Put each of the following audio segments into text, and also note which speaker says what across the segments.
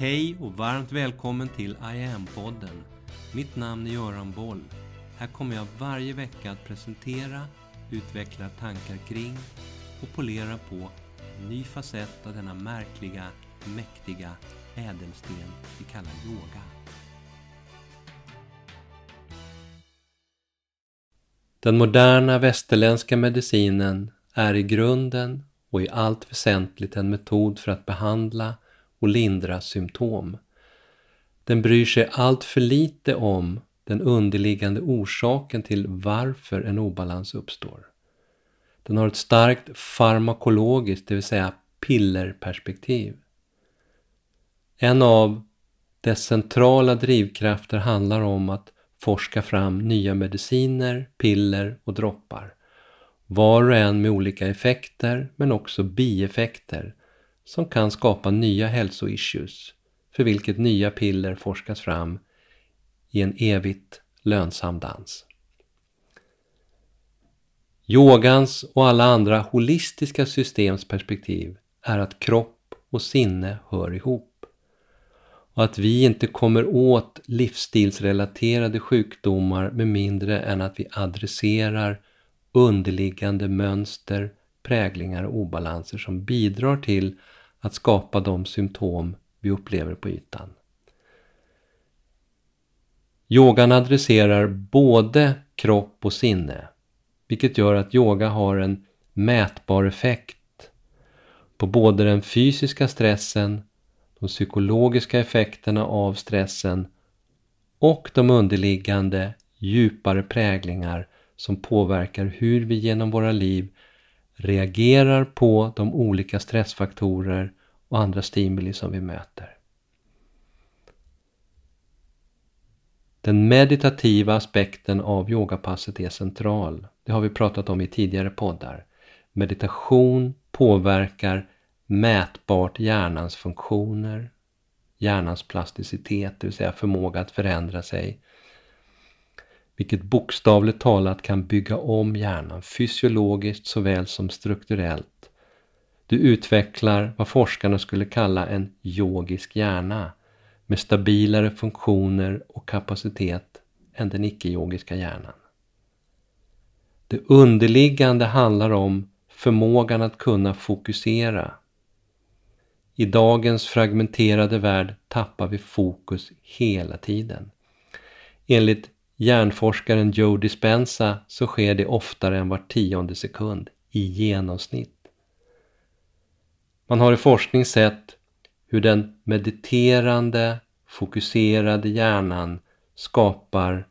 Speaker 1: Hej och varmt välkommen till I am-podden. Mitt namn är Göran Boll. Här kommer jag varje vecka att presentera, utveckla tankar kring och polera på en ny facett av denna märkliga, mäktiga ädelsten vi kallar yoga. Den moderna västerländska medicinen är i grunden och i allt väsentligt en metod för att behandla och lindra symptom. Den bryr sig allt för lite om den underliggande orsaken till varför en obalans uppstår. Den har ett starkt farmakologiskt, det vill säga pillerperspektiv. En av dess centrala drivkrafter handlar om att forska fram nya mediciner, piller och droppar. Var och en med olika effekter men också bieffekter som kan skapa nya hälsoissues för vilket nya piller forskas fram i en evigt lönsam dans. Yogans och alla andra holistiska systems perspektiv är att kropp och sinne hör ihop och att vi inte kommer åt livsstilsrelaterade sjukdomar med mindre än att vi adresserar underliggande mönster, präglingar och obalanser som bidrar till att skapa de symptom vi upplever på ytan. Yogan adresserar både kropp och sinne, vilket gör att yoga har en mätbar effekt på både den fysiska stressen, de psykologiska effekterna av stressen och de underliggande djupare präglingar som påverkar hur vi genom våra liv reagerar på de olika stressfaktorer och andra stimuli som vi möter. Den meditativa aspekten av yogapasset är central. Det har vi pratat om i tidigare poddar. Meditation påverkar mätbart hjärnans funktioner, hjärnans plasticitet, det vill säga förmåga att förändra sig, vilket bokstavligt talat kan bygga om hjärnan fysiologiskt såväl som strukturellt. Du utvecklar vad forskarna skulle kalla en yogisk hjärna med stabilare funktioner och kapacitet än den icke-yogiska hjärnan. Det underliggande handlar om förmågan att kunna fokusera. I dagens fragmenterade värld tappar vi fokus hela tiden. Enligt hjärnforskaren Joe Dispenza så sker det oftare än var tionde sekund i genomsnitt. Man har i forskning sett hur den mediterande, fokuserade hjärnan skapar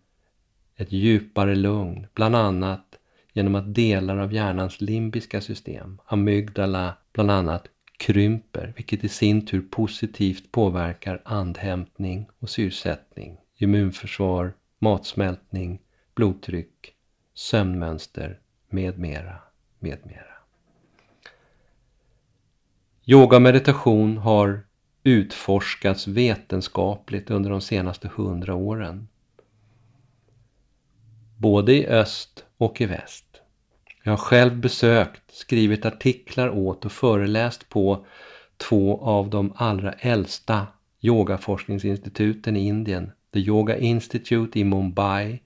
Speaker 1: ett djupare lugn, bland annat genom att delar av hjärnans limbiska system, amygdala bland annat, krymper, vilket i sin tur positivt påverkar andhämtning och syrsättning, immunförsvar matsmältning, blodtryck, sömnmönster med mera, med mera. Yoga och meditation har utforskats vetenskapligt under de senaste hundra åren. Både i öst och i väst. Jag har själv besökt, skrivit artiklar åt och föreläst på två av de allra äldsta yogaforskningsinstituten i Indien, The Yoga Institute i Mumbai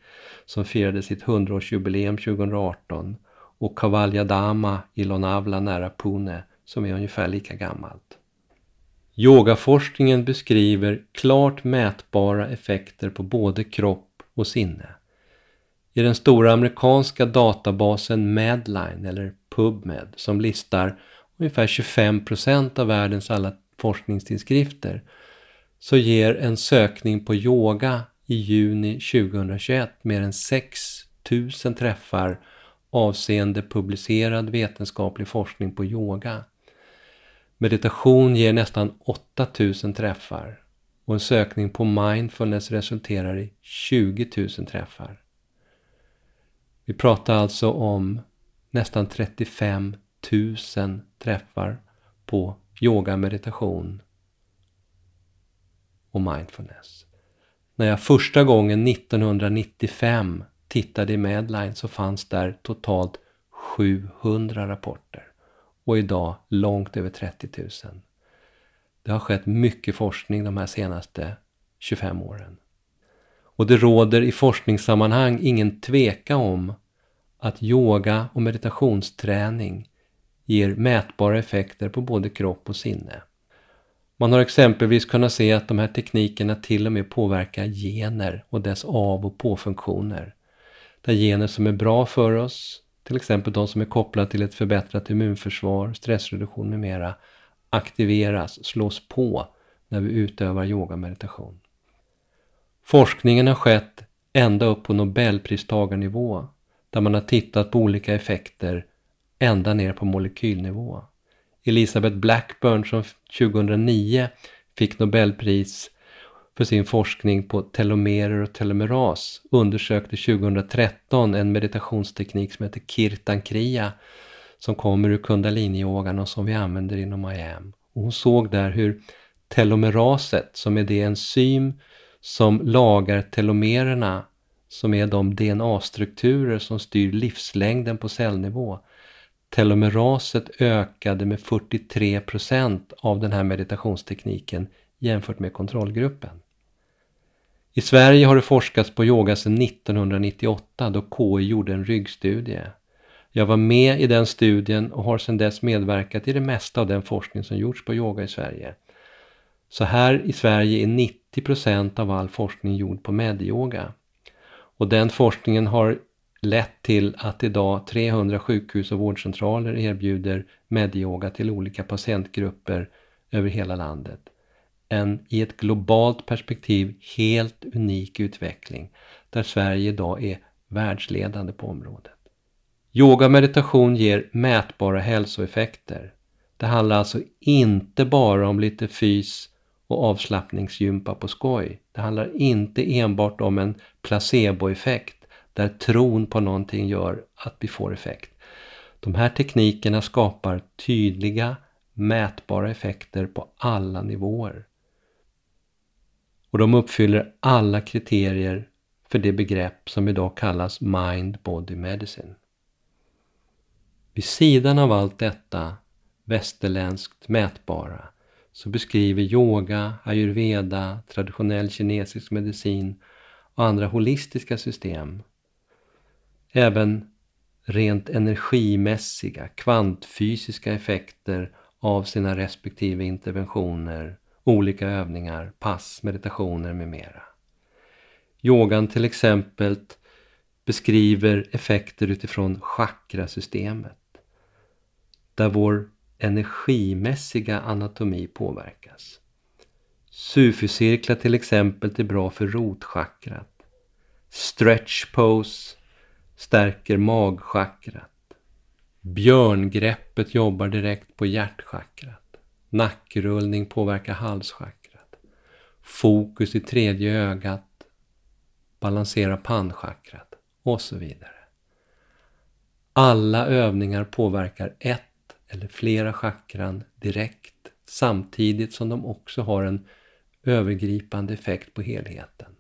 Speaker 1: som firade sitt 100-årsjubileum 2018 och Kavalyadama i Lonavla nära Pune som är ungefär lika gammalt. Yogaforskningen beskriver klart mätbara effekter på både kropp och sinne. I den stora amerikanska databasen Medline eller PubMed som listar ungefär 25% av världens alla forskningstidskrifter så ger en sökning på yoga i juni 2021 mer än 6000 träffar avseende publicerad vetenskaplig forskning på yoga. Meditation ger nästan 8000 träffar och en sökning på mindfulness resulterar i 20 000 träffar. Vi pratar alltså om nästan 35 000 träffar på yoga meditation och mindfulness. När jag första gången 1995 tittade i Medline så fanns där totalt 700 rapporter och idag långt över 30 000. Det har skett mycket forskning de här senaste 25 åren. Och det råder i forskningssammanhang ingen tveka om att yoga och meditationsträning ger mätbara effekter på både kropp och sinne. Man har exempelvis kunnat se att de här teknikerna till och med påverkar gener och dess av och påfunktioner. Där gener som är bra för oss, till exempel de som är kopplade till ett förbättrat immunförsvar, stressreduktion med mera, aktiveras, slås på när vi utövar yoga meditation. Forskningen har skett ända upp på nobelpristagarnivå där man har tittat på olika effekter ända ner på molekylnivå. Elisabeth Blackburn som 2009 fick Nobelpris för sin forskning på telomerer och telomeras undersökte 2013 en meditationsteknik som heter Kirtan Kriya som kommer ur kundaliniyogan och som vi använder inom IAM. Och hon såg där hur telomeraset, som är det enzym som lagar telomererna, som är de DNA-strukturer som styr livslängden på cellnivå, telomeraset ökade med 43% av den här meditationstekniken jämfört med kontrollgruppen. I Sverige har det forskats på yoga sedan 1998 då KI gjorde en ryggstudie. Jag var med i den studien och har sedan dess medverkat i det mesta av den forskning som gjorts på yoga i Sverige. Så här i Sverige är 90% av all forskning gjord på medyoga. Och den forskningen har lett till att idag 300 sjukhus och vårdcentraler erbjuder medyoga till olika patientgrupper över hela landet. En i ett globalt perspektiv helt unik utveckling där Sverige idag är världsledande på området. Yoga och meditation ger mätbara hälsoeffekter. Det handlar alltså inte bara om lite fys och avslappningsgympa på skoj. Det handlar inte enbart om en placeboeffekt där tron på någonting gör att vi får effekt. De här teknikerna skapar tydliga, mätbara effekter på alla nivåer. Och de uppfyller alla kriterier för det begrepp som idag kallas Mind-Body Medicine. Vid sidan av allt detta västerländskt mätbara så beskriver yoga, ayurveda, traditionell kinesisk medicin och andra holistiska system även rent energimässiga, kvantfysiska effekter av sina respektive interventioner, olika övningar, pass, meditationer med mera. Yogan till exempel beskriver effekter utifrån chakrasystemet där vår energimässiga anatomi påverkas. Sufiscirklar till exempel är bra för rotchakrat. Stretch pose stärker magchakrat. Björngreppet jobbar direkt på hjärtchakrat. Nackrullning påverkar halschakrat. Fokus i tredje ögat balanserar pannchakrat och så vidare. Alla övningar påverkar ett eller flera chakran direkt samtidigt som de också har en övergripande effekt på helheten.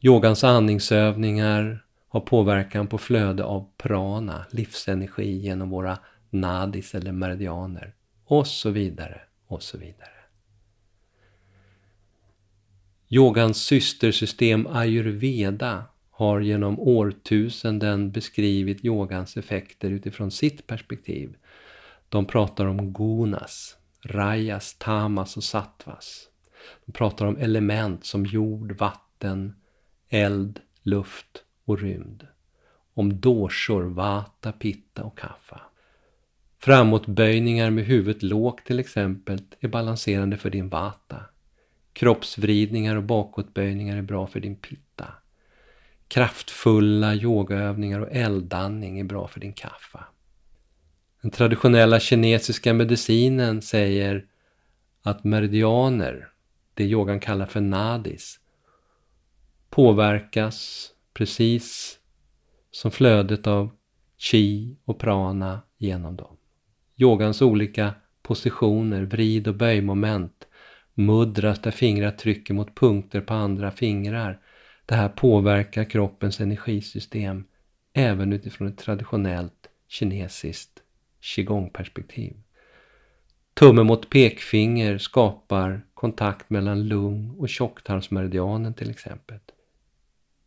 Speaker 1: Yogans andningsövningar, har påverkan på flöde av prana, livsenergi genom våra nadis eller meridianer och så vidare och så vidare. Yogans systersystem ayurveda har genom årtusenden beskrivit yogans effekter utifrån sitt perspektiv. De pratar om gunas, rajas, tamas och sattvas. De pratar om element som jord, vatten, eld, luft och rymd. Om doshor, vata, pitta och kaffa. Framåtböjningar med huvudet lågt till exempel är balanserande för din vata. Kroppsvridningar och bakåtböjningar är bra för din pitta. Kraftfulla yogaövningar och eldandning är bra för din kaffa. Den traditionella kinesiska medicinen säger att meridianer, det yogan kallar för nadis, påverkas precis som flödet av chi och prana genom dem. Yogans olika positioner, vrid och böjmoment, mudras där fingrar trycker mot punkter på andra fingrar. Det här påverkar kroppens energisystem även utifrån ett traditionellt kinesiskt qigong-perspektiv. Tumme mot pekfinger skapar kontakt mellan lung och tjocktarmsmeridianen till exempel.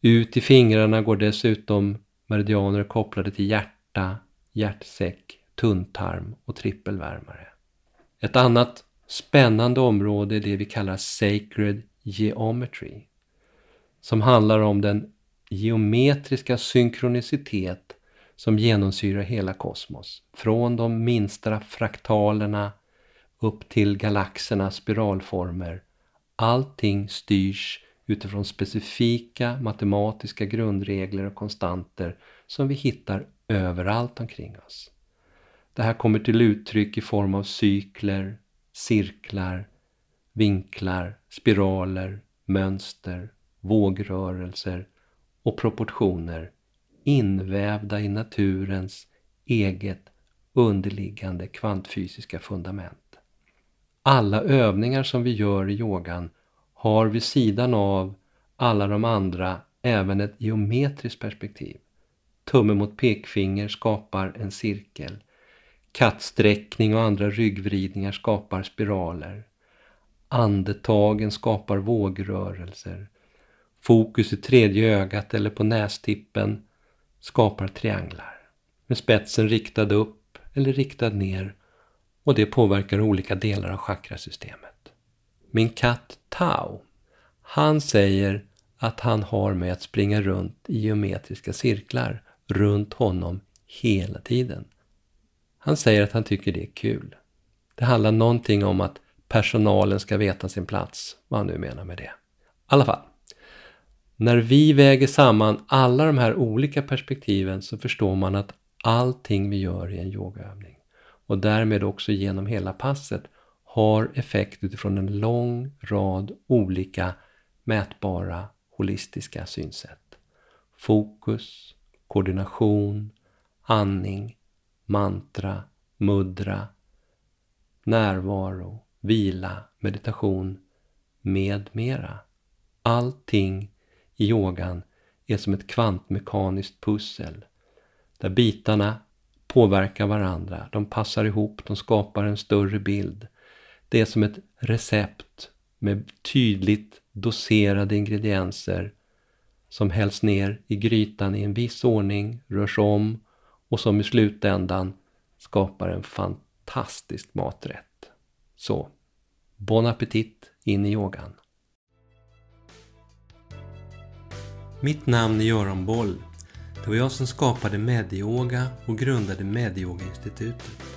Speaker 1: Ut i fingrarna går dessutom meridianer kopplade till hjärta, hjärtsäck, tunntarm och trippelvärmare. Ett annat spännande område är det vi kallar Sacred Geometry som handlar om den geometriska synkronicitet som genomsyrar hela kosmos. Från de minsta fraktalerna upp till galaxernas spiralformer. Allting styrs utifrån specifika matematiska grundregler och konstanter som vi hittar överallt omkring oss. Det här kommer till uttryck i form av cykler, cirklar, vinklar, spiraler, mönster, vågrörelser och proportioner invävda i naturens eget underliggande kvantfysiska fundament. Alla övningar som vi gör i yogan har vid sidan av alla de andra även ett geometriskt perspektiv. Tumme mot pekfinger skapar en cirkel. Kattsträckning och andra ryggvridningar skapar spiraler. Andetagen skapar vågrörelser. Fokus i tredje ögat eller på nästippen skapar trianglar med spetsen riktad upp eller riktad ner och det påverkar olika delar av chakrasystemet. Min katt Tao, han säger att han har med att springa runt i geometriska cirklar runt honom hela tiden. Han säger att han tycker det är kul. Det handlar någonting om att personalen ska veta sin plats, vad han nu menar med det. I alla fall, när vi väger samman alla de här olika perspektiven så förstår man att allting vi gör i en yogaövning och därmed också genom hela passet har effekt utifrån en lång rad olika mätbara holistiska synsätt. Fokus, koordination, andning, mantra, mudra, närvaro, vila, meditation med mera. Allting i yogan är som ett kvantmekaniskt pussel där bitarna påverkar varandra, de passar ihop, de skapar en större bild. Det är som ett recept med tydligt doserade ingredienser som hälls ner i grytan i en viss ordning, rörs om och som i slutändan skapar en fantastisk maträtt. Så, bon appetit in i yogan! Mitt namn är Göran Boll. Det var jag som skapade Medyoga och grundade Medyoga-institutet.